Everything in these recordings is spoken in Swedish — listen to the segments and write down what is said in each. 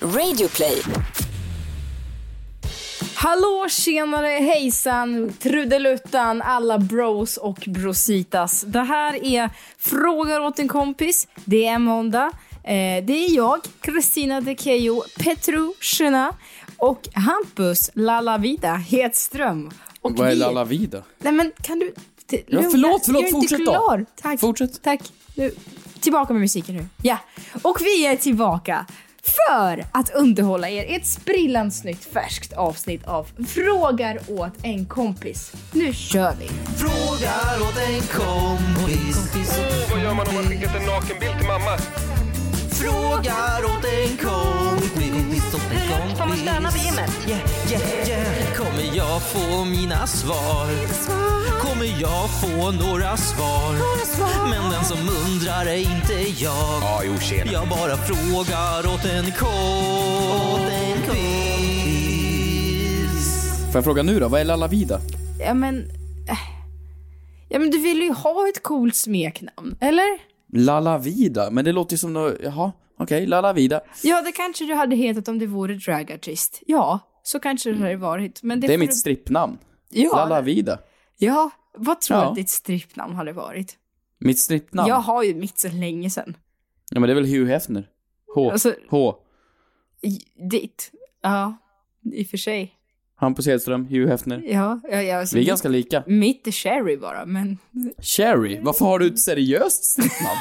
Radioplay. Hallå, tjenare, hejsan, trudeluttan, alla bros och brositas. Det här är Frågar åt en kompis. Det är måndag. Eh, det är jag, Kristina De Kejo Petrushina och Hampus Lalavida Hedström. Och Vad är vi- Lalla Vida? Nej men kan du... t- Ja, förlåt, förlåt, jag är fortsätt inte då. klar. Tack. Fortsätt. Tack. Nu, tillbaka med musiken nu. Ja. Och vi är tillbaka för att underhålla er i ett sprillans nytt färskt avsnitt av Frågar åt en kompis. Nu kör vi! Frågar åt en kompis. Vad gör man om man skickat en nakenbild till mamma? Frågar åt en kompis. Kompis. Får man stöna vid gymmet? Yeah, yeah, yeah. Kommer jag få mina svar? Kommer jag få några svar? Men den som undrar är inte jag. Ja, jo, tjena. Jag bara frågar åt en kompis. Får jag fråga nu då, vad är Lalla Vida? Ja men... äh. Ja men du vill ju ha ett coolt smeknamn, eller? Lalla Vida? Men det låter ju som något, jaha, okej, Lalla Vida. Ja, det kanske du hade hetat om det vore dragartist. Ja, så kanske det hade varit. Men det, Det är mitt du- strippnamn. Ja, Lalla Vida. ja, vad tror du Ja. att ditt strippnamn hade varit? Mitt strippnamn? Jag har ju mitt sedan länge sedan. Ja men det är väl Hugh Hefner? H. Alltså- H. Ditt? Ja, i och för sig. Hampus Hedström, Hugh Hefner. Ja, ja, ja alltså, Vi är mitt- ganska lika. Mitt är Sherry bara, men... Cherry, varför har du ett seriöst strippnamn?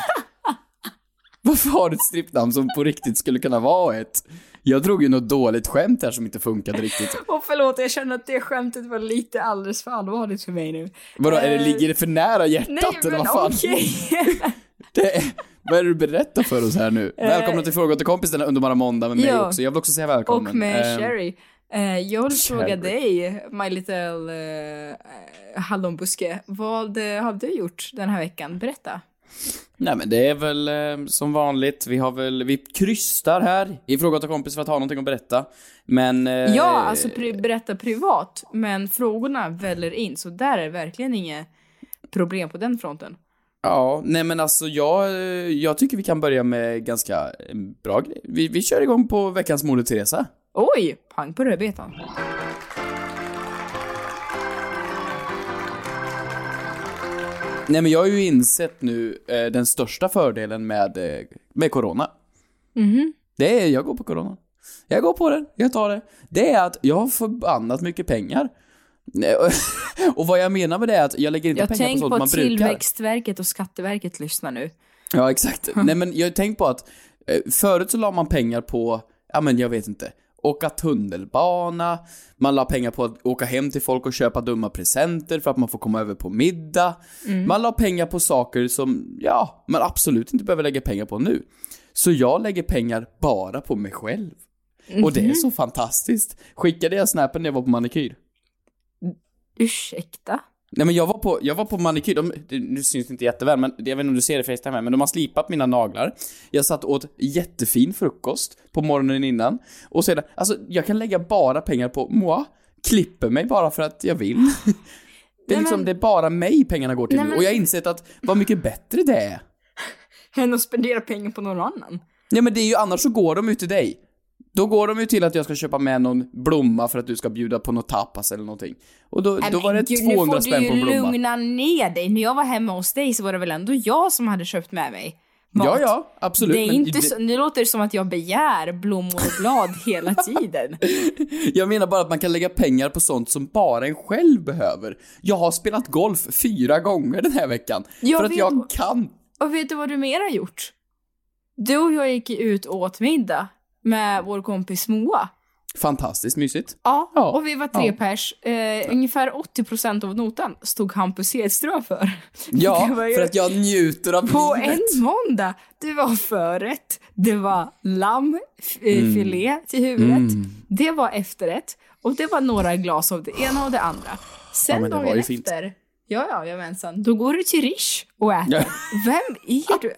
varför har du ett strippnamn som på riktigt skulle kunna vara ett? Jag drog ju något dåligt skämt här som inte funkade riktigt. Åh förlåt, jag känner att det skämtet var lite alldeles för allvarligt för mig nu. Vadå, är det, Eh, ligger det för nära hjärtat Nej, eller vad fan? okej. Det är, vad är det du berättar för oss här nu? Välkomna till Fråga till kompis denna underbara måndag med mig Ja. också. Jag vill också säga välkommen. Och med Ehm, Sherry. Eh, jag vill fråga dig, My Little uh, Hallonbuske, vad eh, har du gjort den här veckan? Berätta. Nej men det är väl eh, som vanligt, vi har väl, vi krystar här i Fråga till kompis för att ha någonting att berätta. Men... eh, Ja, alltså pri- berätta privat, men frågorna väller in, så där är verkligen inget problem på den fronten. Ja, nej men alltså jag, eh, jag tycker vi kan börja med ganska eh, bra grej. Vi, vi kör igång på veckans Moder Teresa. Oj, pang på rödbetan. Nej men jag har ju insett nu eh, den största fördelen med, eh, med corona. Mhm. Det är, jag går på corona. Jag går på den, jag tar det. Det är att jag har förbannat mycket pengar. Och- vad jag menar med det är att jag lägger inte Jag pengar på tänker sånt på man brukar. Tillväxtverket och Skatteverket lyssnar nu. Ja, exakt. Nej, men jag har tänkt på att eh, förut så la man pengar på, ja men jag vet inte, åka tunnelbana, man la pengar på att åka hem till folk och köpa dumma presenter för att man får komma över på middag. Man la pengar på saker som, ja, man absolut inte behöver lägga pengar på nu. Så jag lägger pengar bara på mig själv. Och det är så fantastiskt. Skickade jag snappen när jag var på manikyr? Ursäkta? Nej men jag var på, jag var på manikyr, de, det, nu syns det inte jätteväl men jag vet inte om du ser det Facetime här, men de har slipat mina naglar. Jag satt åt jättefin frukost på morgonen innan. Och sedan, alltså jag kan lägga bara pengar på moi, klipper mig bara för att jag vill. Det är Nej, liksom, men- det är bara mig pengarna går till Nej, nu. men- Och jag har insett att vad mycket bättre det är. Än att spendera pengar på någon annan? Nej men det är ju, annars så går de ju till dig. Då går de ju till att jag ska köpa med någon blomma för att du ska bjuda på något tapas eller någonting. Och då, då var det gud, 200 spänn på en Nu får du ju blomma. lugna ner dig. När jag var hemma hos dig så var det väl ändå jag som hade köpt med mig mat. Ja, ja, absolut. Det är inte det- så, nu låter det som att jag begär blommor och blad hela tiden. Jag menar bara att man kan lägga pengar på sånt som bara en själv behöver. Jag har spelat golf fyra gånger den här veckan. Jag för att jag kan. Och vet du vad du mer har gjort? Du och jag gick ut och åt middag med vår kompis Moa. Fantastiskt mysigt. Ja, Ja, och vi var tre ja. pers. Eh, ungefär 80% av notan stod Hampus Hedström för. Ja, för att jag njuter av På livet. en måndag. Det var förrätt, det var lammfilé Mm. till huvudet, det var efterrätt och det var några glas av det ena och det andra. Sen Ja, dagen efter, fint. ja, ja, jajamensan, då går du till Rish och äter. Vem är du?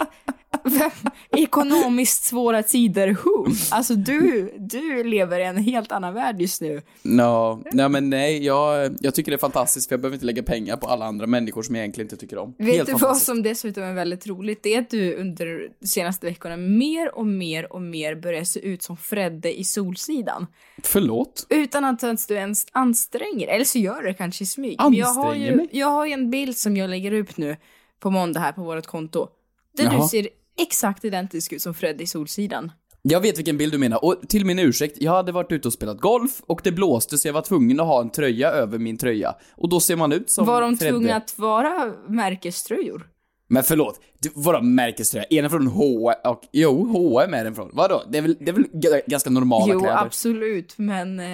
Vem, ekonomiskt svåra tider, who? Alltså du, du lever i en helt annan värld just nu. No, nej men nej, jag, jag tycker det är fantastiskt för jag behöver inte lägga pengar på alla andra människor som jag egentligen inte tycker om. Vet Helt du vad som dessutom är väldigt roligt? Det är att du under de senaste veckorna mer och mer och mer börjar se ut som Fredde i Solsidan. Förlåt? Utan att du ens anstränger Eller så gör du det kanske i smyg. Men jag har, Anstränger ju, mig? jag har ju en bild som jag lägger upp nu på måndag här på vårt konto. Där du Jaha. ser exakt identisk ut som Fredde i Solsidan. Jag vet vilken bild du menar, och till min ursäkt, jag hade varit ute och spelat golf och det blåste så jag var tvungen att ha en tröja över min tröja. Och då ser man ut som Var de Fredde. tvungna att vara märkeströjor? Men förlåt, vadå märkeströja? Är den från H och, jo, H&M är den från. Vadå? Det är väl, det är väl ganska normala Jo, kläder? absolut, men... Eh,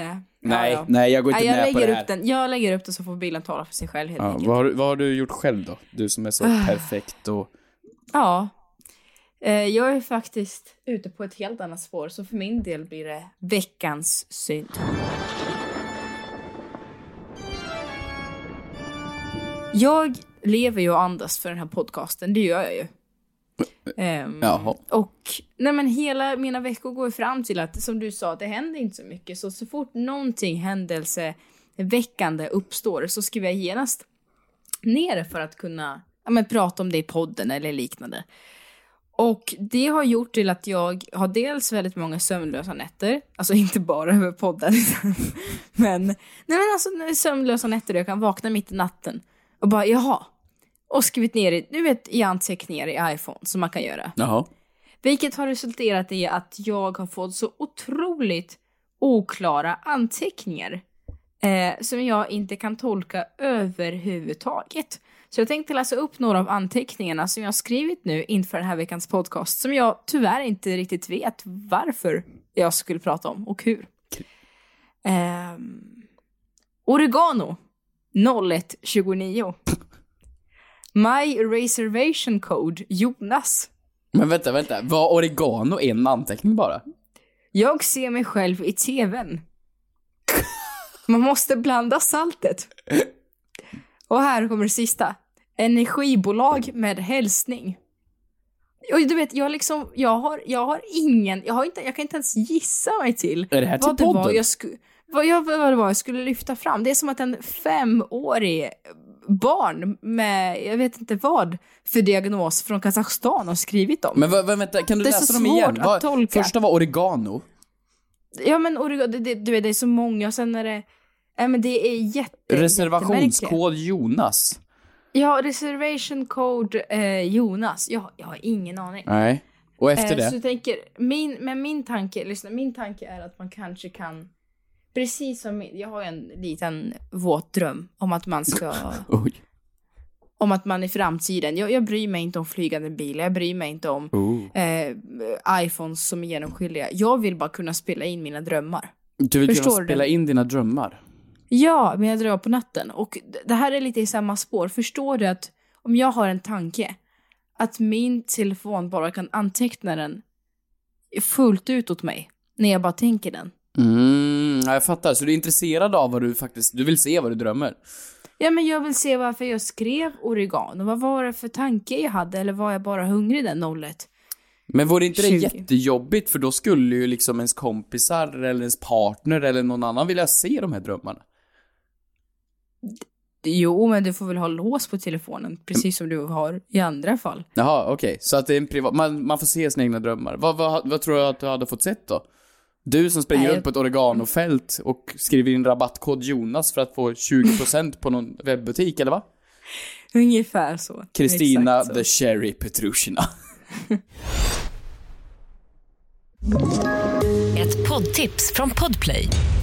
Nej, ja, ja. nej, jag går inte Nej, jag med på det här. upp den. Jag lägger upp den så får bilden tala för sig själv helt Ja, enkelt. vad, har, du- vad har du gjort själv då? Du som är så Ah. perfekt och... Ja. Eh, jag är faktiskt ute på ett helt annat spår, så för min del blir det veckans synd. Jag lever ju och andas för den här podcasten, det gör jag ju. Ehm, Jaha. och nej men hela mina veckor går fram till att, som du sa, det händer inte så mycket. Så, så fort någonting händelseväckande uppstår så skriver jag genast ner det för att kunna ja, men, prata om det i podden eller liknande. Och det har gjort till att jag har dels väldigt många sömnlösa nätter, alltså inte bara över podden, men, nej men alltså sömnlösa nätter jag kan vakna mitt i natten och bara jaha, och skrivit ner i, du vet i anteckningar i iPhone som man kan göra. Jaha. Vilket har resulterat i att jag har fått så otroligt oklara anteckningar eh, som jag inte kan tolka överhuvudtaget. Så jag tänkte läsa upp några av anteckningarna som jag har skrivit nu inför den här veckans podcast som jag tyvärr inte riktigt vet varför jag skulle prata om och hur. Ehm, oregano 0129 My reservation code Jonas Men vänta, vänta. Var oregano en anteckning bara? Jag ser mig själv i tvn. Man måste blanda saltet. Och här kommer det sista. Energibolag med hälsning. Och du vet, jag liksom, jag har, jag har ingen, jag har inte, jag kan inte ens gissa mig till Är det här till vad det var podden? jag skulle, vad, jag, vad det var jag skulle lyfta fram. Det är som att en femårig barn med, jag vet inte vad, för diagnos från Kazakstan har skrivit dem. Men vad, vänta, kan du Det är läsa dem igen? svårt att Vad- tolka. Första var oregano. Ja men oregano, det, det, du vet, det är så många och sen är det, ja men det är jätte. Reservationskod Jonas. Ja, reservation code eh, Jonas. Jag, jag har ingen aning. Nej. Och efter Eh, det? Så tänker, min, men min tanke, lyssna, min tanke är att man kanske kan, precis som, jag har en liten våt dröm om att man ska, om att man i framtiden, jag, jag bryr mig inte om flygande bilar, jag bryr mig inte om Oh. eh, iPhones som är genomskinliga. Jag vill bara kunna spela in mina drömmar. Du vill Förstår kunna du? spela in dina drömmar? Ja, men jag drömmer på natten. Och det här är lite i samma spår. Förstår du att om jag har en tanke, att min telefon bara kan anteckna den fullt ut åt mig när jag bara tänker den. Mm, ja, jag fattar. Så du är intresserad av vad du faktiskt, du vill se vad du drömmer? Ja, men jag vill se varför jag skrev oregano. Vad var det för tanke jag hade? Eller var jag bara hungrig den 01? Men vore inte det 20. jättejobbigt? För då skulle ju liksom ens kompisar eller ens partner eller någon annan vilja se de här drömmarna. Jo, men du får väl ha lås på telefonen, precis som du har i andra fall. Jaha, okej. Så att det är en privat, man, man får se sina egna drömmar. Vad, vad, vad tror du att du hade fått sett då? Du som springer runt på ett oreganofält och skriver in rabattkod Jonas för att få 20% på någon webbutik, eller va? Ungefär så. Kristina the Cherry Petrushina. Ett poddtips från Podplay.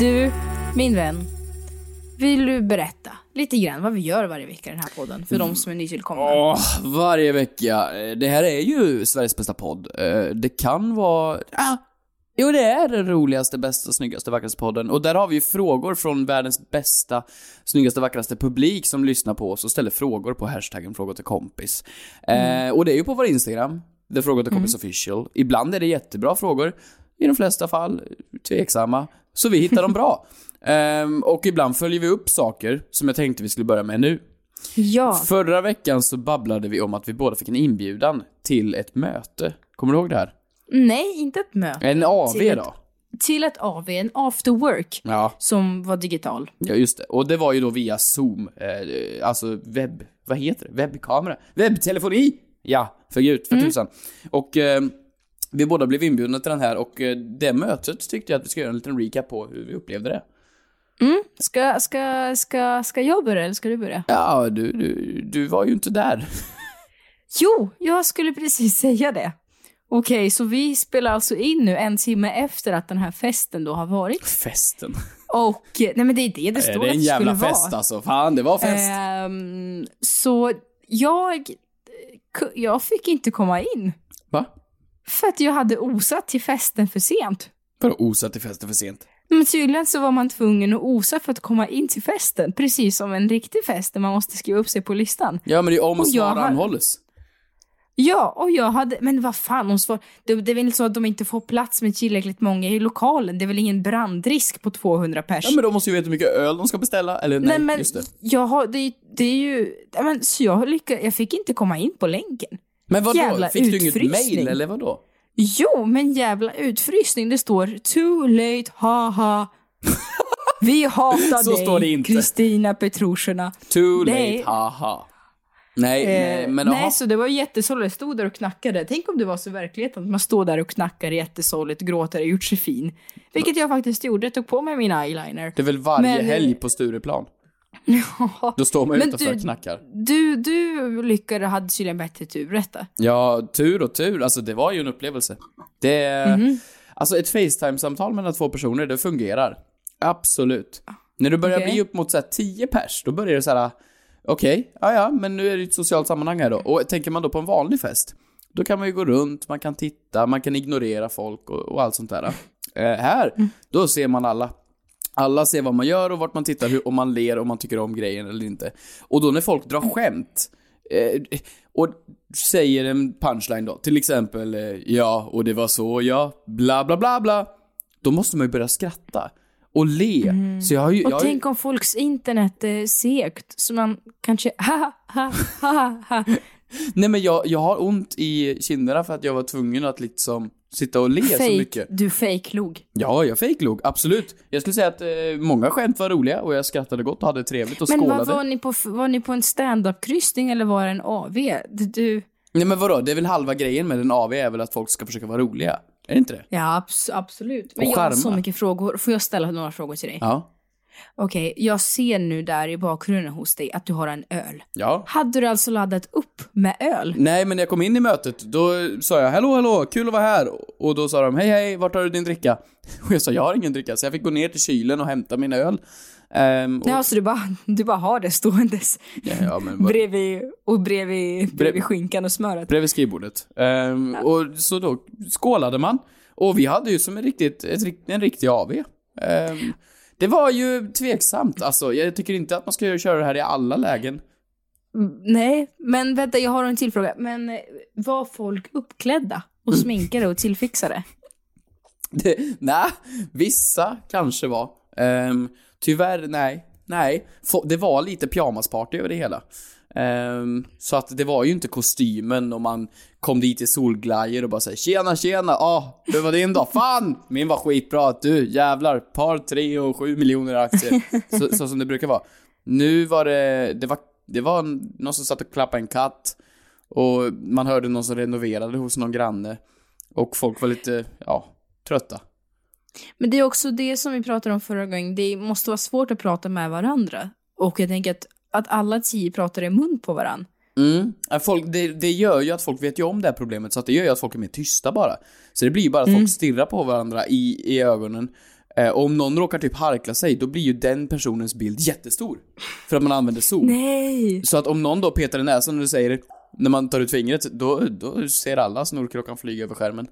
Du, min vän. Vill du berätta? lite grann vad vi gör varje vecka i den här podden, för de som är nytillkomna. Åh, varje vecka. Eh, Det här är ju Sveriges bästa podd. Eh, Det kan vara... Ah, jo, det är den roligaste, bästa, snyggaste, vackraste podden. Och där har vi ju frågor från världens bästa, snyggaste, vackraste publik som lyssnar på oss och ställer frågor på hashtaggen fråga till kompis. Eh, och det är ju på vår Instagram, The Fråga till kompis official. Ibland är det jättebra frågor, i de flesta fall tveksamma. Så vi hittar dem bra. Ehm, och ibland följer vi upp saker som jag tänkte vi skulle börja med nu. Ja, Förra veckan så babblade vi om att vi båda fick en inbjudan till ett möte. Kommer du ihåg det här? nej, inte ett möte. En AV Till ett- då? Till ett AV, en after work, Ja, som var digital. ja, just det. Och det var ju då via Zoom, eh, alltså webb... Vad heter det? Webbkamera? Webbtelefoni! Ja, för gud, för tusan. Och eh, vi båda blev inbjudna till den här och eh, det mötet tyckte jag att vi ska göra en liten recap på hur vi upplevde det. Ska, ska, ska, ska jag börja eller ska du börja? Ja, du, du, du var ju inte där. Jo, jag skulle precis säga det. Okej, så vi spelar alltså in nu en timme efter att den här festen då har varit. Festen. Och, nej men det är det det Är står det att en jävla fest vara. alltså? Fan, det var fest. Ehm, så jag, jag fick inte komma in. Va? För att jag hade osat till festen för sent. Vadå osatt till festen för sent? Men tydligen så var man tvungen att osa för att komma in till festen. Precis som en riktig fest där man måste skriva upp sig på listan. Ja, men det är om och Och svar anhålles. Ja, och jag hade, men vad fan, de svar, det, det är väl inte så att de inte får plats med tillräckligt många i lokalen. Det är väl ingen brandrisk på 200 pers. Ja men de måste ju veta hur mycket öl de ska beställa, eller nej, Nej, men just det. jag har, det, det är ju, men, så jag, lyckades, jag fick inte komma in på länken. Men vadå, jävla fick du inget utfrysning. mail eller vadå? Jo, men jävla utfrysning. Det står too late, haha. Vi hatar Så står det dig, inte. Kristina Petrushina. Too Nej. late, haha. Nej, nej, Eh, men nej, aha. så det var jättesorgligt. Jag stod där och knackade. Tänk om det var så i verkligheten, att man står där och knackar jättesorgligt, gråter och gjort sig fin. Vilket jag faktiskt gjorde. Jag tog på mig min eyeliner. Det är väl varje Men- helg på Stureplan? Då står man Men utanför du- och knackar. Du, du lyckades, hade tydligen bättre tur. Berätta. Ja, tur och tur. Alltså det var ju en upplevelse. Det... Mhm. Alltså ett Facetime-samtal mellan två personer, det fungerar. Absolut. När du börjar Okej. bli upp mot så här 10 pers, då börjar det så här. Okej, ja ja, men nu är det ett socialt sammanhang här då. Och tänker man då på en vanlig fest, då kan man ju gå runt, man kan titta, man kan ignorera folk och, och allt sånt där. Eh, här, då ser man alla. Alla ser vad man gör och vart man tittar, om man ler, om man tycker om grejen eller inte. Och då när folk drar skämt, eh, och säger en punchline då, till exempel eh, ja, och det var så, ja, bla bla bla bla. Då måste man ju börja skratta och le. Så jag har ju... Och jag har ju tänk om folks internet är segt, så man kanske ha ha ha ha. nej men jag, jag har ont i kinderna för att jag var tvungen att liksom sitta och le så Fake, mycket. du fejklog. Ja, jag fejklog, absolut. Jag skulle säga att eh, många skämt var roliga och jag skrattade gott och hade trevligt och Men skålade. vad var ni på, var ni på en stand-up-kryssning eller var det en AV? Du. Nej men vadå, det är väl halva grejen med en AV är väl att folk ska försöka vara roliga? Är det inte det? Ja, abs- absolut. Men Och jag har så mycket frågor. Får jag ställa några frågor till dig? Ja. Okej, jag ser nu där i bakgrunden hos dig att du har en öl. Ja. Hade du alltså laddat upp med öl? Nej, men när jag kom in i mötet, då sa jag hallå, hallå, kul att vara här. Och då sa de hej, hej, vart har du din dricka? Och jag sa jag har ingen dricka, så jag fick gå ner till kylen och hämta min öl. Ehm, och, Ja, så du bara, du bara har det ståendes ja, ja, men bredvid, och bredvid, bredvid skinkan och smöret? bredvid skrivbordet. Ehm, Och så då skålade man. Och vi hade ju som en, riktigt, ett, en riktig AV. Ehm, det var ju tveksamt, alltså. Jag tycker inte att man ska köra det här i alla lägen. Mm, Nej, men vänta, jag har en till fråga. Men eh, var folk uppklädda och sminkade och tillfixade? Nej, vissa kanske var. Um, tyvärr, nej. Nej, det var lite pyjamasparty över det hela. Ehm, så att det var ju inte kostymen och man kom dit i solglajjor och bara säger tjena tjena, ah, hur var din dag? Fan! Min var skitbra, du jävlar, par, tre och sju miljoner aktier. så, så som det brukar vara. Nu var det, det var, det var någon som satt och klappade en katt och man hörde någon som renoverade hos någon granne. Och folk var lite, ja, trötta. Men det är också det som vi pratade om förra gången. Det måste vara svårt att prata med varandra. Och jag tänker att, att alla tio pratar i mun på varandra. Mm. Ja, Folk, det, det gör ju att folk vet ju om det här problemet, så att det gör ju att folk är mer tysta bara. Så det blir ju bara att folk stirrar på varandra i, i ögonen. Eh, och om någon råkar typ harkla sig, då blir ju den personens bild jättestor. För att man använder zoom. Nej! Så att om någon då petar i näsan och du säger när man tar ut fingret, då, då ser alla snorklockan flyga över skärmen.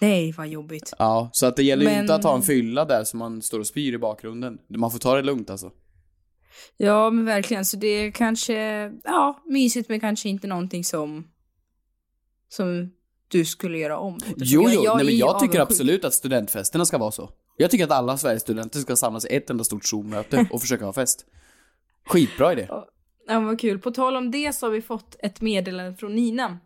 Nej, vad jobbigt. Ja, så att det gäller ju Men- inte att ha en fylla där som man står och spyr i bakgrunden. Man får ta det lugnt alltså. Ja, men verkligen. Så det är kanske, ja, mysigt men kanske inte någonting som, som du skulle göra om. Jo, jo, nej, men jag tycker absolut att studentfesterna ska vara så. Jag tycker att alla Sveriges studenter ska samlas i ett enda stort Zoom-möte och försöka ha fest. Skitbra idé. Ja, vad kul. På tal om det så har vi fått ett meddelande från Nina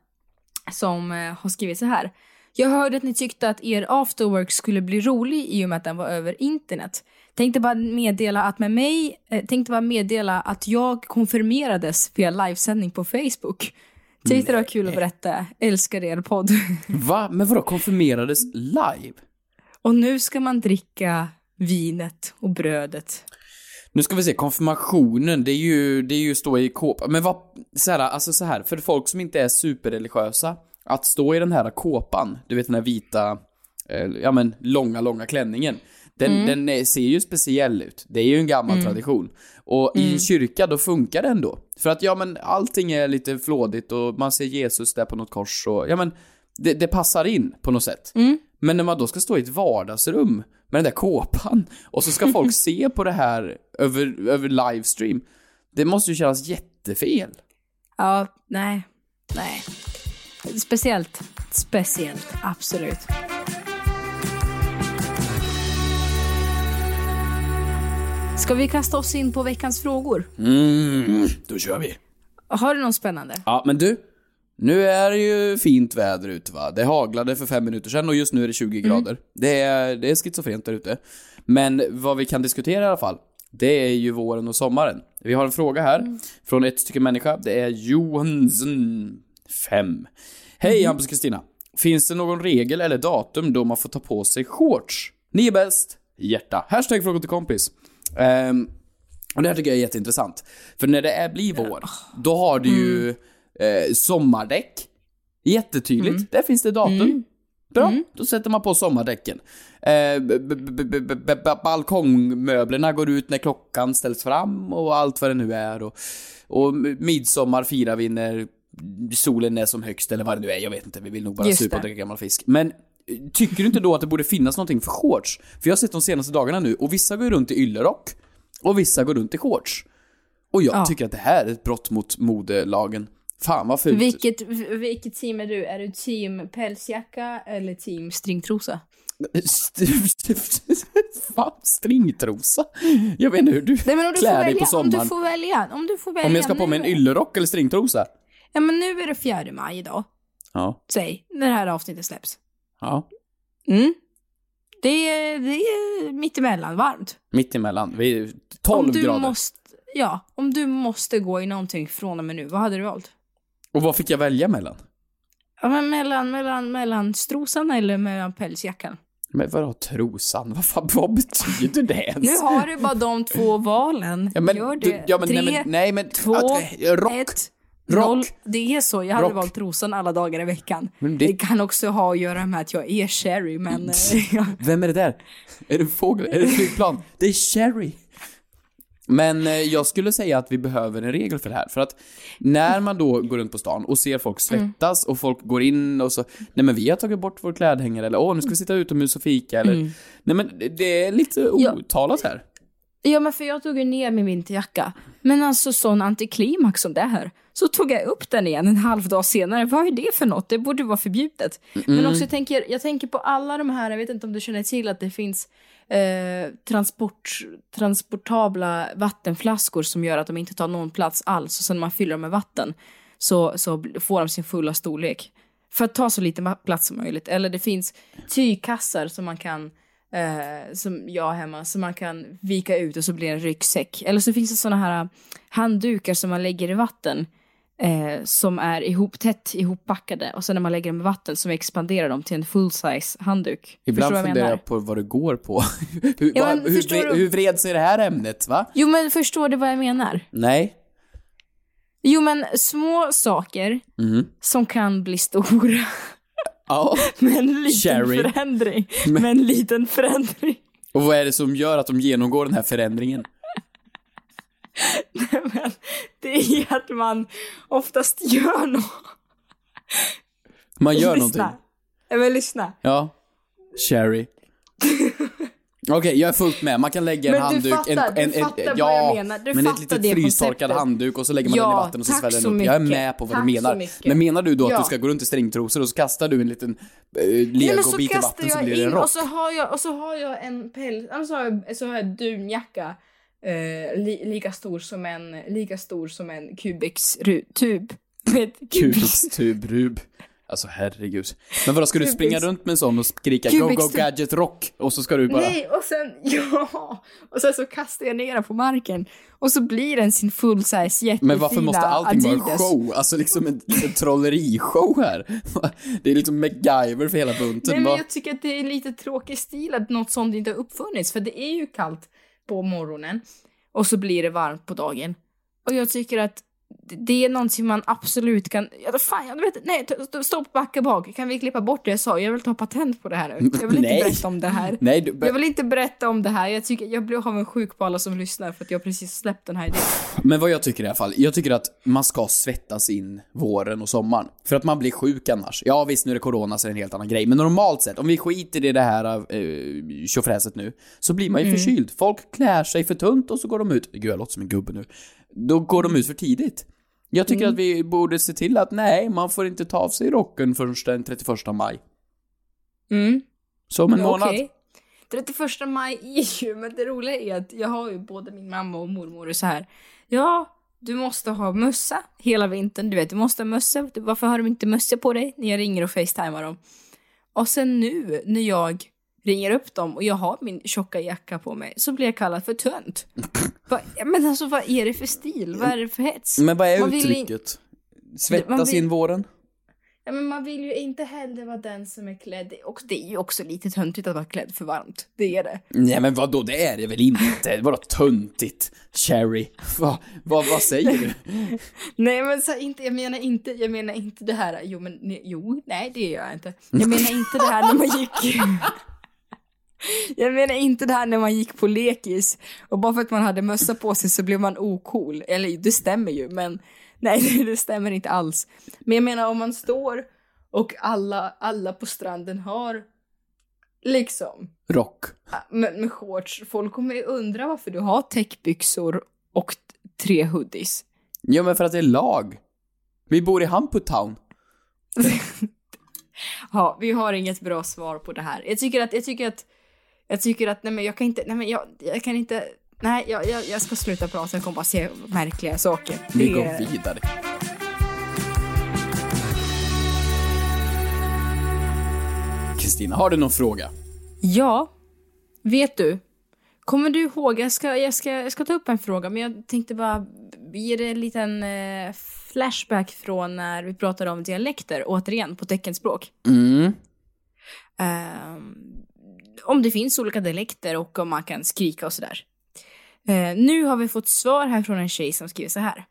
som eh, har skrivit så här. Jag hörde att ni tyckte att er afterwork skulle bli rolig i och med att den var över internet. Tänkte bara meddela att med mig, eh, tänkte bara meddela att jag konfirmerades via livesändning på Facebook. Tyckte det var kul att berätta. Älskar er podd. Va? Men vadå, konfirmerades live? och nu ska man dricka vinet och brödet. Nu ska vi se, konfirmationen, det är ju, det är ju stå i kåpa. Men vad, så här, alltså så här, för folk som inte är superreligiösa, att stå i den här kåpan, du vet den här vita, eh, ja men långa, långa klänningen. Den, den är, ser ju speciell ut. Det är ju en gammal tradition. Och i en kyrka, då funkar det ändå. För att, ja men allting är lite flådigt och man ser Jesus där på något kors och, ja men, det, det passar in på något sätt. Men när man då ska stå i ett vardagsrum med den där kåpan och så ska folk se på det här över, över livestream. Det måste ju kännas jättefel. Ja, nej, nej. Speciellt, speciellt, absolut. Ska vi kasta oss in på veckans frågor? Mm, då kör vi. Har du någon spännande? Ja, men du. Nu är det ju fint väder ute va. Det haglade för fem minuter sedan och just nu är det 20 grader. Det är, det är schizofrent där ute. Men vad vi kan diskutera i alla fall, det är ju våren och sommaren. Vi har en fråga här från ett stycke människa. Det är Johansson 5. Hej Hampus och Kristina. Finns det någon regel eller datum då man får ta på sig shorts? Ni är bäst. Hjärta. Hashtag fråga till kompis. Ehm, och det här tycker jag är jätteintressant. För när det är, blir vår, då har du ju eh, sommardäck. Jättetydligt. Där finns det datum. Bra, då sätter man på sommardäcken. Eh, balkongmöblerna går ut när klockan ställs fram och allt vad det nu är. Och, och midsommar firar vi när solen är som högst eller vad det nu är. Jag vet inte, vi vill nog bara Just supa och dricka gammal fisk. Men tycker du inte då att det borde finnas någonting för shorts? För jag har sett de senaste dagarna nu och vissa går runt i yllerock och vissa går runt i shorts. Och jag Ja. tycker att det här är ett brott mot modelagen. Fan vad fult. Vilket, vilket team är du? Är du team pälsjacka eller team stringtrosa? Fan, stringtrosa? Jag vet inte hur du Nej, men om du, får klär dig välja, på om du sommaren. får välja, om du får välja Om jag ska på mig en yllerock eller stringtrosa? Ja men nu är det fjärde maj idag, Ja. säg, när det här avsnittet släpps. Ja. Mm. Det är, det är mittemellan, varmt. Mittemellan. Vi är 12 om du grader. Måste, ja, om du måste gå i någonting från och med nu, vad hade du valt? Och vad fick jag välja mellan? Ja, men mellan, mellan, mellan strosan eller mellan pälsjackan? Men vadå trosan? Vad, fan, vad betyder det ens? Nu har du bara de två valen. ja, men, Gör du, det. ja, men, Tre, nej, men, nej, men två, att- rock. ett, Rock. noll. Det är så, jag hade Rock. valt trosan alla dagar i veckan. Men det... det- kan också ha att göra med att jag är sherry, men... eh, ja. Vem är det där? Är det en fågel? Är det flygplan? Det är Cherry. Men eh, jag skulle säga att vi behöver en regel för det här. För att när man då går runt på stan och ser folk svettas och folk går in och så, nej men vi har tagit bort vår klädhängare eller åh nu ska vi sitta utomhus och fika eller, nej men det- är lite otalat här. Ja, men för jag tog ju ner min vinterjacka. Men alltså sån antiklimax som det här. Så tog jag upp den igen en halv dag senare. Vad är det för något? Det borde vara förbjudet. Men också jag tänker, jag tänker på alla de här, jag vet inte om du känner till att det finns eh, transport, transportabla vattenflaskor som gör att de inte tar någon plats alls. Och sen när man fyller dem med vatten så, så får de sin fulla storlek. För att ta så lite plats som möjligt. Eller det finns tygkassar som man kan eh, som jag har hemma, som man kan vika ut och så blir det en ryggsäck. Eller så finns det såna här handdukar som man lägger i vatten eh, som är ihop, tätt ihoppackade och sen när man lägger dem i vatten så expanderar de till en full size handduk. Ibland Förstår du vad funderar jag på vad det går på. hur, Ja, vad- men hur, vre- du- hur vreds är det här ämnet va? Jo men förstår du vad jag menar? Nej. Jo men små saker Mhm. som kan bli stora Ja. med en liten Cherry. förändring. Med en liten förändring. Och vad är det som gör att de genomgår den här förändringen? Men det är att man oftast gör något. Man gör lyssna. någonting. Ja, men lyssna. Ja. Sherry. Okej, jag är fullt med. Man kan lägga en Men du handduk, fattar, en, du en, en, fattar vad ja, jag menar. Du men ett litet frystorkad handduk och så lägger man den i Ja, vatten och så sväller den upp. Jag är med på vad Tack du menar. Men menar du då att Ja. du ska gå runt i stringtrosor och så kastar du en liten så legobit i vatten så blir det en rock? och så har jag, och så har jag en päls, alltså har jag, så har jag dunjacka eh, li, lika stor som en, lika stor som en Cubics ru, tub. Med Kubiks tubrub. Alltså herregud. Men vadå, ska du springa runt med en sån och skrika Go Go tub- Gadget Rock? Och så ska du bara... Nej, och sen, ja, och sen så kastar jag ner den på marken och så blir den sin full size jättefina Men varför måste allting vara Adidas. show? Alltså liksom en liten trollerishow här. Det är liksom MacGyver för hela bunten. Nej, men jag tycker att det är lite tråkig stil att något sånt inte har uppfunnits, för det är ju kallt på morgonen och så blir det varmt på dagen. Och jag tycker att det- är någonting man absolut kan... Ja, fan, jag vet Nej, stopp, backa bak. Kan vi klippa bort det jag sa? Jag vill ta patent på det här nu. Jag vill inte berätta om det här. Nej, du, Jag vill inte berätta om det här. Jag, tycker, jag blir avundsjuk på alla som lyssnar för att jag precis släppt den här idén. Men vad jag tycker i alla fall, jag tycker att man ska svettas in våren och sommaren. För att man blir sjuk annars. Ja visst, nu är det corona så är det en helt annan grej. Men normalt sett, om vi skiter i det här uh, tjofräset nu, så blir man ju förkyld. Folk klär sig för tunt och så går de ut. Gud, jag låter som en gubbe nu. Då går de ut för tidigt. Jag tycker att vi borde se till att nej, man får inte ta av sig rocken förrän den 31 maj. Mm. Så om en månad. Okej. 31 maj är ju, men det roliga är att jag har ju både min mamma och mormor och så här. Ja, du måste ha mössa hela vintern. Du vet, du måste ha mössa. Varför har de inte mössa på dig när jag ringer och facetimar dem? Och sen nu när jag ringer upp dem och jag har min tjocka jacka på mig så blir jag kallad för tönt. Va, men alltså vad är det för stil? Vad är det för hets? Men vad är Man in- uttrycket? Man Svettas vill- in våren? Ja, men man vill ju inte heller vara den som är klädd. Och det är ju också lite töntigt att vara klädd för varmt. Det är det. Nej men vadå, det är det väl inte? Vadå töntigt? Cherry? Va, va, vad säger du? Nej men så inte, jag menar inte, jag menar inte det här, jo men ne, jo, nej det gör jag inte. Jag menar inte det här när man gick Jag menar inte det här när man gick på lekis och bara för att man hade mössa på sig så blev man ocool. Eller det stämmer ju men nej det stämmer inte alls. Men jag menar om man står och alla, alla på stranden har liksom Rock. med, med shorts. Folk kommer ju undra varför du har täckbyxor och tre hoodies. Ja men för att det är lag. Vi bor i Hamput Town. Ja, vi har inget bra svar på det här. Jag tycker att, jag tycker att, jag tycker att, nej men jag kan inte, nej men jag, jag kan inte, nej jag, jag, jag ska sluta prata, jag kommer bara se märkliga saker. Vi Det går är- vidare. Kristina, har du någon fråga? Ja, vet du? Kommer du ihåg, jag ska, jag, ska, jag ska ta upp en fråga, men jag tänkte bara ge dig en liten eh, flashback från när vi pratade om dialekter, återigen, på teckenspråk. Mm. Ehm, om det finns olika dialekter och om man kan skrika och sådär. Eh, nu har vi fått svar här från en tjej som skriver så här.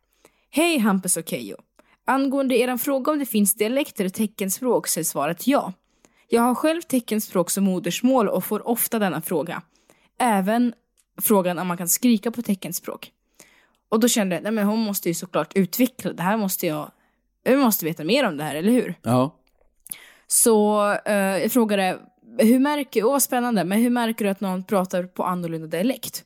Hej Hampus och Keyyo. Angående er fråga om det finns dialekter och teckenspråk så är svaret ja. Jag har själv teckenspråk som modersmål och får ofta denna fråga. Även frågan om man kan skrika på teckenspråk. Och då kände jag, nej men hon måste ju såklart utveckla det här måste jag, jag måste veta mer om det här, eller hur? Ja. Så eh, jag frågade, hur märker, åh spännande, men hur märker du att någon pratar på annorlunda dialekt?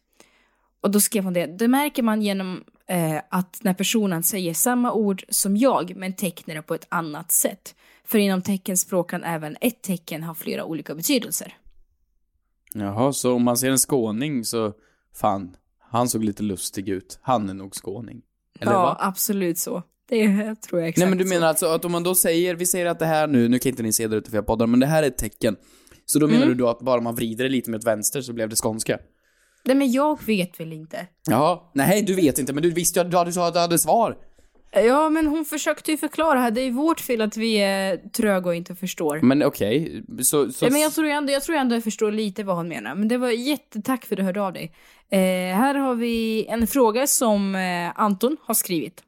Och då skrev hon det, det märker man genom eh, att när personen säger samma ord som jag men tecknar det på ett annat sätt. För inom teckenspråk kan även ett tecken ha flera olika betydelser. Jaha, så om man ser en skåning så, fan, han såg lite lustig ut. Han är nog skåning. Eller ja, vad? absolut så. Det tror jag exakt Nej men du så. menar alltså att om man då säger, vi säger att det här nu, nu kan inte ni se det ute för jag poddar, men det här är ett tecken. Så då menar Mm. du då att bara man vrider det lite mot vänster så blev det skånska? Nej men jag vet väl inte. Jaha, nej du vet inte, men du visste ju att du hade, du hade svar. Ja men hon försökte ju förklara här, det är vårt fel att vi är tröga och inte förstår. Men okej, så... så Ja, men jag tror ändå, jag tror ändå jag förstår lite vad hon menar. Men det var jättetack för att du hörde av dig. Eh, här har vi en fråga som eh, Anton har skrivit.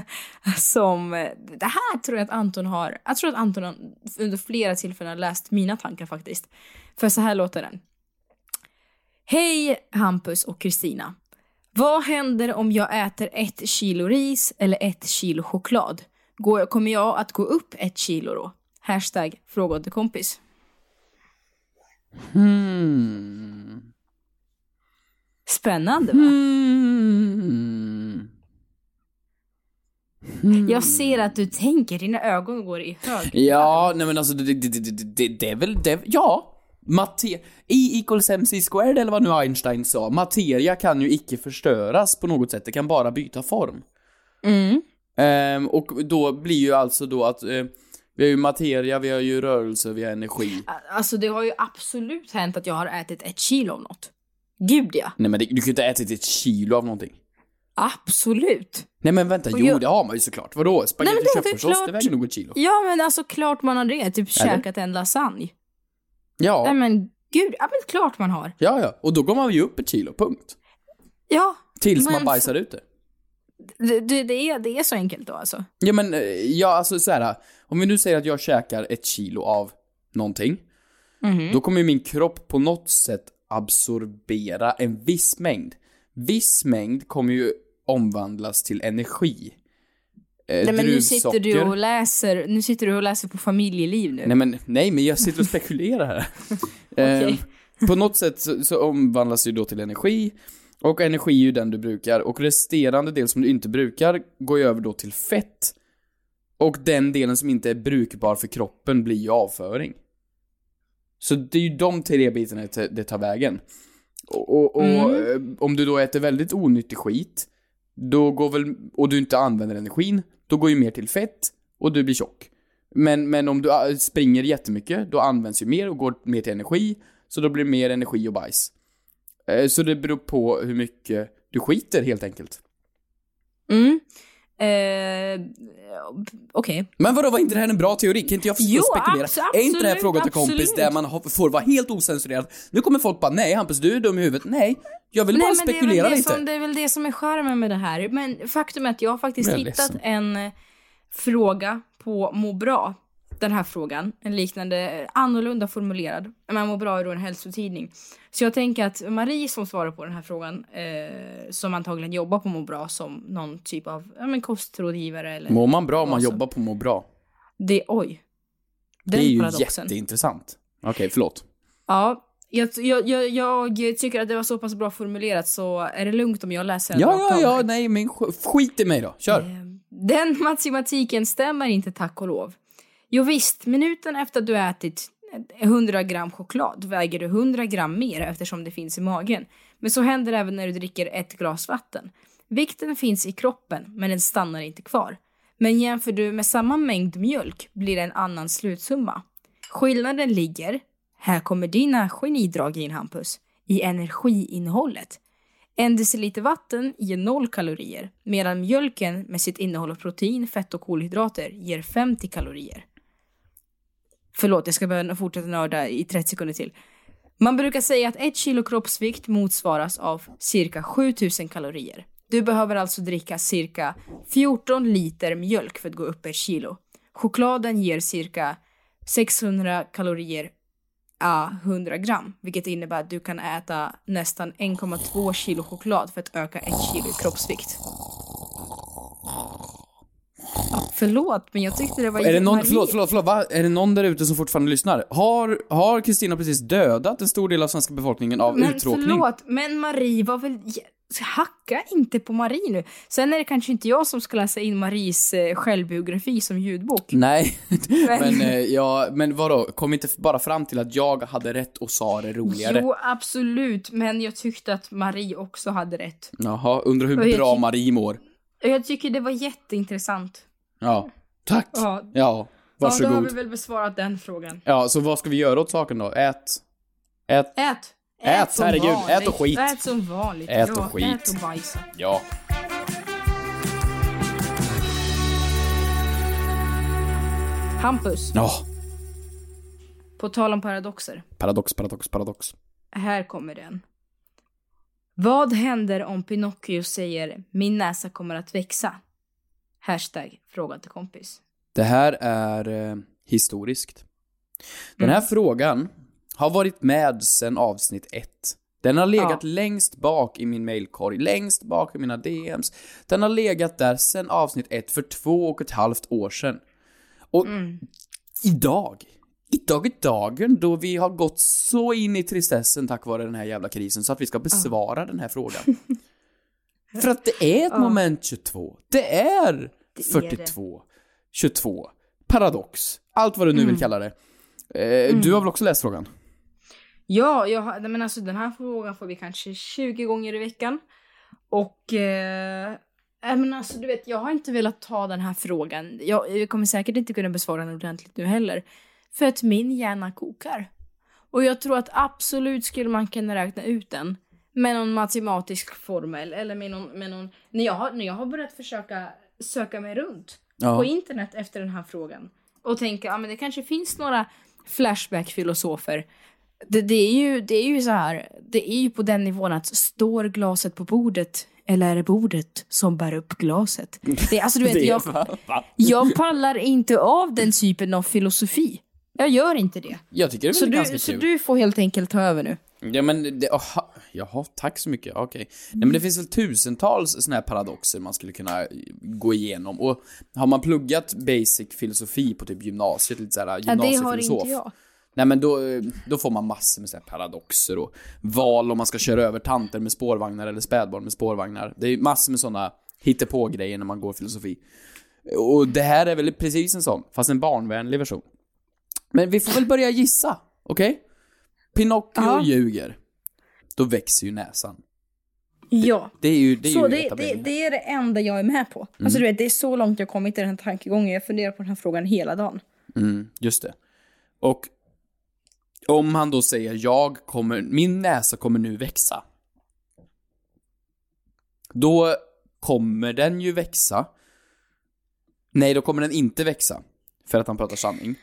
som, eh, det här tror jag att Anton har, jag tror att Anton har under flera tillfällen har läst mina tankar faktiskt. För så här låter den. Hej Hampus och Kristina. Vad händer om jag äter ett kilo ris eller ett kilo choklad? Går, kommer jag att gå upp ett kilo då? Hashtag fråga kompis. Hmm. Spännande va? Hmm. Jag ser att du tänker, dina ögon går i hög. Ja, nej men alltså det, det, det, det, det, det är väl, det, ja. Mater I equals MC squared eller vad nu Einstein sa, materia kan ju icke förstöras på något sätt, det kan bara byta form. Mm. Ehm, och då blir ju alltså då att eh, vi har ju materia, vi har ju rörelse, vi har energi. Alltså det har ju absolut hänt att jag har ätit ett kilo av något. Gud ja. Nej men det, du kan ju inte ätit ett kilo av någonting. Absolut. Nej men vänta, Och jo jag- det har man ju såklart. Vadå? Spagetti är köttfärssås, det väger nog ett kilo. Ja men alltså klart man har det. Typ Eller? käkat en lasagne. Ja, Nej men gud, ja men klart man har. ja, ja. Och då går man ju upp ett kilo, punkt. Ja. Tills Men man bajsar ut det. Det, det, det, är, det är så enkelt då alltså. Ja men, eh, ja alltså så här. Om vi nu säger att jag käkar ett kilo av någonting. Mhm. Då kommer ju min kropp på något sätt absorbera en viss mängd. Viss mängd kommer ju omvandlas till energi. Eh, Nej men nu sitter du och läser, nu sitter du och läser på familjeliv nu. Nej men, nej men jag sitter och spekulerar här. eh, Okej. på något sätt så, så omvandlas det ju då till energi. Och energi är ju den du brukar. Och resterande del som du inte brukar går ju över då till fett. Och den delen som inte är brukbar för kroppen blir ju avföring. Så det är ju de tre bitarna det tar vägen. Och, och, och eh, om du då äter väldigt onyttig skit, då går väl, och du inte använder energin, då går ju mer till fett och du blir tjock. Men, men om du äh, springer jättemycket, då används ju mer och går mer till energi, så då blir det mer energi och bajs. Eh, Så det beror på hur mycket du skiter helt enkelt. Mm. Eh, Okej. Men vadå, var inte det här en bra teori? Kan inte jag få Jo, spekulera? abs- är inte det här absolut, fråga till kompis absolut. där man får vara helt osensurerad? Nu kommer folk bara, nej Hampus du är dum i huvudet. Nej, jag vill bara Nej, är, spekulera det, lite. som, det är väl det som är charmen med det här. Men faktum är att jag har faktiskt Jag hittat en eh, fråga på Må bra. Den här frågan, en liknande, annorlunda formulerad. Men Må bra då en hälsotidning. Så jag tänker att Marie som svarar på den här frågan, eh, som antagligen jobbar på Må bra som någon typ av ja, men kostrådgivare eller... Mår man bra om man som- jobbar på må bra? Det, oj. Det Den är ju paradoxen. jätteintressant. Okej, förlåt. Ja, jag, jag, jag, jag tycker att det var så pass bra formulerat så är det lugnt om jag läser en Ja, ja, ja, nej men sk- skit i mig då. Kör. Den matematiken stämmer inte tack och lov. Jo visst, minuten efter att du ätit 100 gram choklad väger du 100 gram mer eftersom det finns i magen. Men så händer även när du dricker ett glas vatten. Vikten finns i kroppen, men den stannar inte kvar. Men jämför du med samma mängd mjölk blir det en annan slutsumma. Skillnaden ligger, här kommer dina genidrag in Hampus, i energiinnehållet. En deciliter vatten ger 0 kalorier medan mjölken med sitt innehåll av protein, fett och kolhydrater ger 50 kalorier. Förlåt, jag ska börja fortsätta nörda i 30 sekunder till. Man brukar säga att ett kilo kroppsvikt motsvaras av cirka 7000 kalorier. Du behöver alltså dricka cirka 14 liter mjölk för att gå upp ett kilo. Chokladen ger cirka 600 kalorier a 100 gram, vilket innebär att du kan äta nästan 1,2 kilo choklad för att öka ett kilo kroppsvikt. Förlåt, men jag tyckte det var Är det någon, förlåt, förlåt, förlåt, va? Är det någon där ute som fortfarande lyssnar? Har, har Kristina precis dödat en stor del av svenska befolkningen av Men uttråkning? förlåt, men Marie var väl... Hacka inte på Marie nu. Sen är det kanske inte jag som ska läsa in Maries eh, självbiografi som ljudbok. Nej, men, eh, ja, men vadå? Kom inte bara fram till att jag hade rätt och sa det roligare? Jo, absolut, men jag tyckte att Marie också hade rätt. Jaha, undrar hur bra Marie mår. Jag tycker det var jätteintressant. Ja, tack. Ja. Ja, Ja, då har varsågod. vi väl besvarat den frågan. Ja, så vad ska vi göra åt saken då? Ät. Ät. Ät! Ät, som herregud, vanligt. ät och skit. Ät som vanligt. Ät och ja, skit. Ät och bajsa. Ja. Hampus, Ja. på tal om paradoxer. Paradox, paradox, paradox. Här kommer den. Vad händer om Pinocchio säger min näsa kommer att växa? Hashtag fråga till kompis. Det här är eh, historiskt. Den här frågan har varit med sedan avsnitt ett. Den har legat Ja. längst bak i min mailkorg, längst bak i mina DMs. Den har legat där sen avsnitt ett för två och ett halvt år sedan. Och idag, idag är dagen då vi har gått så in i tristessen tack vare den här jävla krisen så att vi ska besvara den här frågan. För att det är ett moment 22. Det är är det. 42, 22, paradox, allt vad du nu Mm. vill kalla det. Eh, Du har väl också läst frågan? Ja, jag, har- men alltså den här frågan får vi kanske 20 gånger i veckan. Och... Eh, men alltså du vet, jag har inte velat ta den här frågan. Jag, jag kommer säkert inte kunna besvara den ordentligt nu heller. För att min hjärna kokar. Och jag tror att absolut skulle man kunna räkna ut den. Med någon matematisk formel eller med någon... Med någon när, jag har, när jag har börjat försöka söka mig runt Ja. på internet efter den här frågan. Och tänka, ja men det kanske finns några Flashback-filosofer. Det, det, är ju, det är ju så här, det är ju på den nivån att står glaset på bordet eller är det bordet som bär upp glaset? Det, alltså du vet, jag, jag pallar inte av den typen av filosofi. Jag gör inte det. Jag tycker det är Så du, ganska så kul. du får helt enkelt ta över nu. Ja men, det, aha, jaha, tack så mycket, okej. Nej men det finns väl tusentals såna här paradoxer man skulle kunna gå igenom. Och har man pluggat basic filosofi på typ gymnasiet, lite såhär Ja, det har gymnasiefilosof. inte jag. Nej men då, då får man massor med så här paradoxer och val om man ska köra över tanter med spårvagnar eller spädbarn med spårvagnar. Det är massor med sådana hittepå-grejer när man går filosofi. Och det här är väl precis en sån, fast en barnvänlig version. Men vi får väl börja gissa, okej? Pinocchio Ja. ljuger. Då växer ju näsan. Ja. Det är ju, det är så ju det, det, det är det enda jag är med på. Alltså du vet, det är så långt jag kommit i den här tankegången. Jag funderar på den här frågan hela dagen. Mm, just det. Och om han då säger jag kommer, min näsa kommer nu växa. Då kommer den ju växa. Nej, då kommer den inte växa. För att han pratar sanning.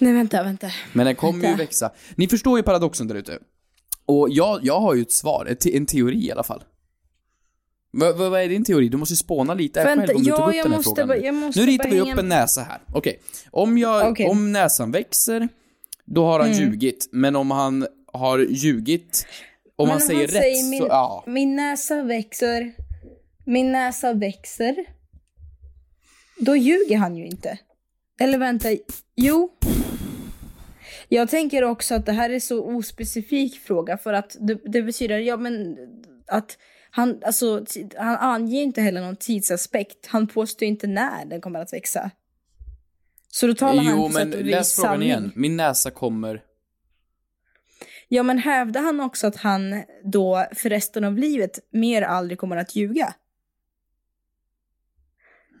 Nej vänta, vänta. Men den kommer ju Vänta. växa. Ni förstår ju paradoxen där ute. Och jag, jag har ju ett svar, ett, te- en teori i alla fall. Vad, vad, vad är din teori? Du måste ju spåna lite här Vänta, själv om du ja, tog upp jag den här måste frågan. bara- nu. jag måste nu ritar bara vi upp hänga- en näsa här. Okej. Om, jag, Okej. om näsan växer, då har han Mm. ljugit. Men om han har ljugit, om han säger rätt min, så, ja. min näsa växer, min näsa växer, då ljuger han ju inte. Eller vänta, jo. Jag tänker också att det här är så ospecifik fråga för att det, det betyder, ja men att han, alltså, han anger inte heller någon tidsaspekt. Han påstår inte när den kommer att växa. Så då talar han Jo, på men sätt och läs vis frågan sanning. igen. Min näsa kommer... Ja, men hävdar han också att han då för resten av livet mer aldrig kommer att ljuga?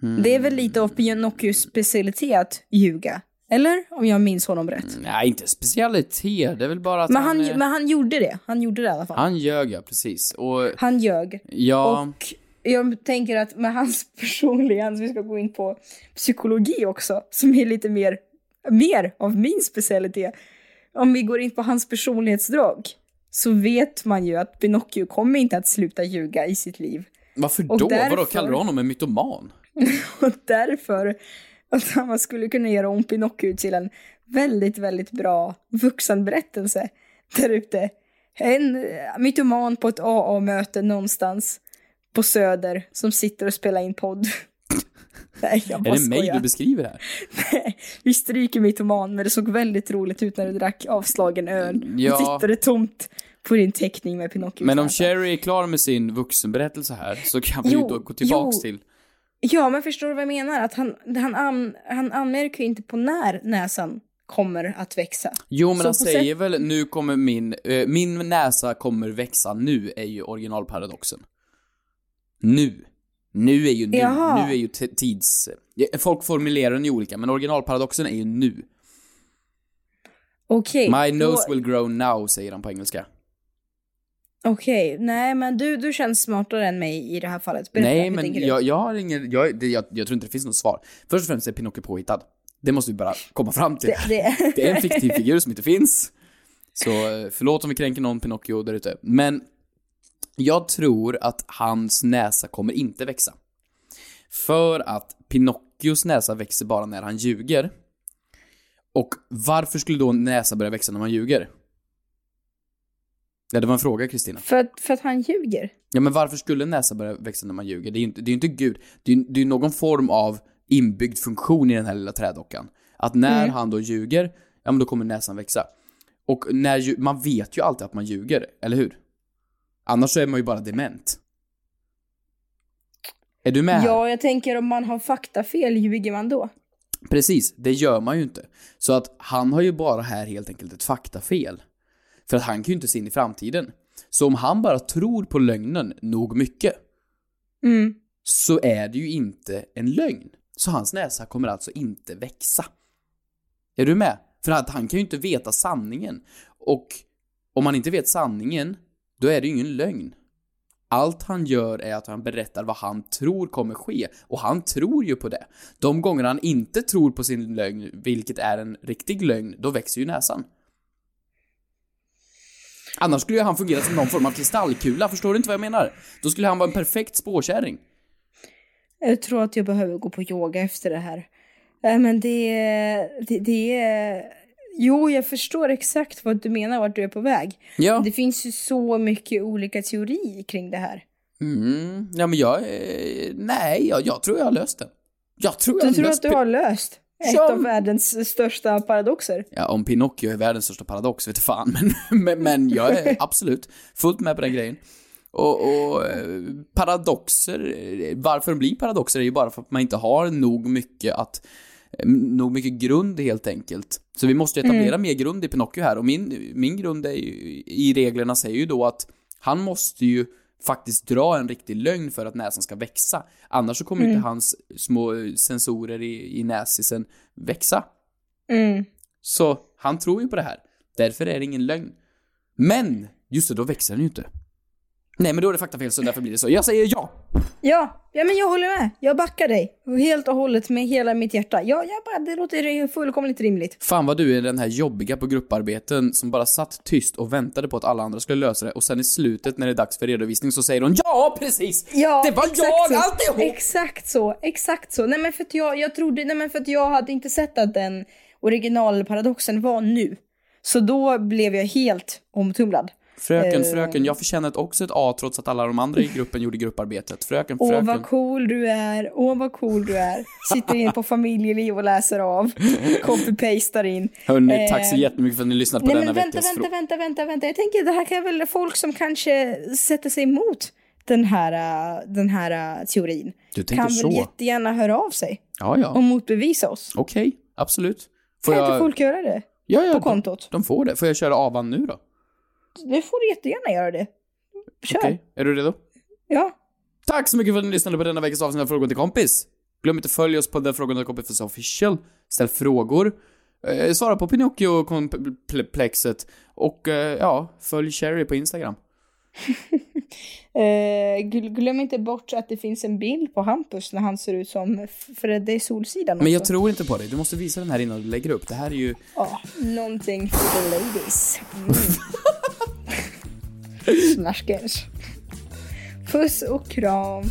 Hmm. Det är väl lite av Pinocchios specialitet att ljuga? Eller? Om jag minns honom rätt. Nej, inte specialitet. Det är väl bara att Men han... han, eh, men han gjorde det. Han gjorde det i alla fall. Han, han ljög, ja, precis. Och ljög. ja... Och jag tänker att med hans personliga, vi ska gå in på psykologi också, som är lite mer, mer av min specialitet. Om vi går in på hans personlighetsdrag så vet man ju att Pinocchio kommer inte att sluta ljuga i sitt liv. Varför och då? Vadå, därför- kallar du honom en mytoman? Och därför att man skulle kunna göra om Pinocchio till en väldigt, väldigt bra vuxenberättelse där ute. En eh, mytoman på ett AA-möte någonstans på Söder som sitter och spelar in podd. Nej, jag Är det mig skojar. du beskriver här? Nej, Vi stryker mytoman, men det såg väldigt roligt ut när du drack avslagen öl. Ja. Och tittade tomt på din teckning med Pinocchio. Men om. Cherry är klar med sin vuxenberättelse här så kan vi ju Jo, då gå tillbaks jo. till... Ja, men förstår du vad jag menar? Att han, han, an, han anmärker ju inte på när näsan kommer att växa. Jo, men Så han säger väl nu kommer min... eh, min näsa kommer växa nu, är ju originalparadoxen. Nu. Nu är ju nu. Jaha. Nu är ju tids... Folk formulerar den ju olika, men originalparadoxen är ju nu. Okej. My då- nose will grow now, säger han på engelska. Okej, nej men du, du känns smartare än mig i det här fallet. Berätta, Nej, men jag, jag har ingen... Jag, det, jag, jag tror inte det finns något svar. Först och främst är Pinocchio påhittad. Det måste vi bara komma fram till. Det, det, Det är en fiktiv figur som inte finns. Så eh, förlåt om vi kränker någon Pinocchio där ute. Men jag tror att hans näsa kommer inte växa. För att Pinocchios näsa växer bara när han ljuger. Och varför skulle då näsa börja växa när man ljuger? Ja, det var en fråga Kristina. För att, för att han ljuger. Ja, men varför skulle en näsa börja växa när man ljuger? Det är ju inte, det är ju inte Gud. Det är ju det är ju någon form av inbyggd funktion i den här lilla trädockan. Att när han då ljuger, ja men då kommer näsan växa. Och när lju- man vet ju alltid att man ljuger, eller hur? Annars så är man ju bara dement. Är du med här? Ja, jag tänker om man har faktafel, ljuger man då? Precis, det gör man ju inte. Så att han har ju bara här helt enkelt ett faktafel. För att han kan ju inte se in i framtiden. Så om han bara tror på lögnen nog mycket, Mm. så är det ju inte en lögn. Så hans näsa kommer alltså inte växa. Är du med? För att han kan ju inte veta sanningen. Och om man inte vet sanningen, då är det ju ingen lögn. Allt han gör är att han berättar vad han tror kommer ske. Och han tror ju på det. De gånger han inte tror på sin lögn, vilket är en riktig lögn, då växer ju näsan. Annars skulle ju han fungera som någon form av kristallkula, förstår du inte vad jag menar? Då skulle han vara en perfekt spårkärring. Jag tror att jag behöver gå på yoga efter det här. Äh, men det, det, det är... Jo, jag förstår exakt vad du menar, vart du är på väg. Ja. Det finns ju så mycket olika teorier kring det här. Mm, ja men jag, eh, nej, jag, jag tror jag har löst det. Jag tror jag Du tror löst att du har löst ett Som- av världens största paradoxer? Ja, om Pinocchio är världens största paradox vet fan, men, men, men jag är absolut fullt med på den grejen. Och, och eh, paradoxer, eh, varför de blir paradoxer är ju bara för att man inte har nog mycket att eh, nog mycket grund helt enkelt. Så vi måste ju etablera mer grund i Pinocchio här och min, min grund är ju, i reglerna säger ju då att han måste ju faktiskt dra en riktig lögn för att näsan ska växa. Annars så kommer ju inte hans små sensorer i, i näsisen växa. Mm. Så han tror ju på det här. Därför är det ingen lögn. Men, just det, då växer den ju inte. Nej, men då är det faktafel så därför blir det så. Jag säger ja! Ja, ja, men jag håller med. Jag backar dig. Helt och hållet med hela mitt hjärta. Ja, jag bara, det låter fullkomligt rimligt. Fan vad du är den här jobbiga på grupparbeten som bara satt tyst och väntade på att alla andra skulle lösa det och sen i slutet när det är dags för redovisning så säger hon ja, precis! Ja, det var jag så. alltihop! Exakt så, exakt så. Nej men för att jag, jag trodde, nej men för att jag hade inte sett att den originalparadoxen var nu. Så då blev jag helt omtumlad. Fröken, Eh. fröken, jag förtjänar också ett A trots att alla de andra i gruppen gjorde grupparbetet. Fröken, Åh fröken. vad cool du är, åh vad cool du är. Sitter in på familjeliv och läser av. Copy-pastar in. Hörni, tack så Eh, jättemycket för att ni lyssnade på Nej denna men vänta, veckas vänta, vänta, vänta, vänta. Jag tänker det här kan väl folk som kanske sätter sig emot den här, äh, den här äh, teorin. Du tänker Kan väl så? jättegärna höra av sig Ja, ja. och motbevisa oss. Okej, absolut. Får Kan inte jag... folk göra det? Ja, ja, på de- kontot? De får det. Får jag köra avan nu då? Det får du jättegärna göra det. Kör. Okej, är du redo? Ja. Tack så mycket för att ni lyssnade på denna veckas avsnitt av Frågor till kompis. Glöm inte att följa oss på den Frågor till kompis official. Ställ frågor. Eh, svara på Pinocchio-komplexet. Och eh, ja, följ Cherry på Instagram. Eh, gl- glöm inte bort att det finns en bild på Hampus när han ser ut som Fredde i Solsidan Men jag också. tror inte på dig. Du måste visa den här innan du lägger upp. Det här är ju... Ja, någonting för the ladies. Mm. Snaskers. Puss och kram.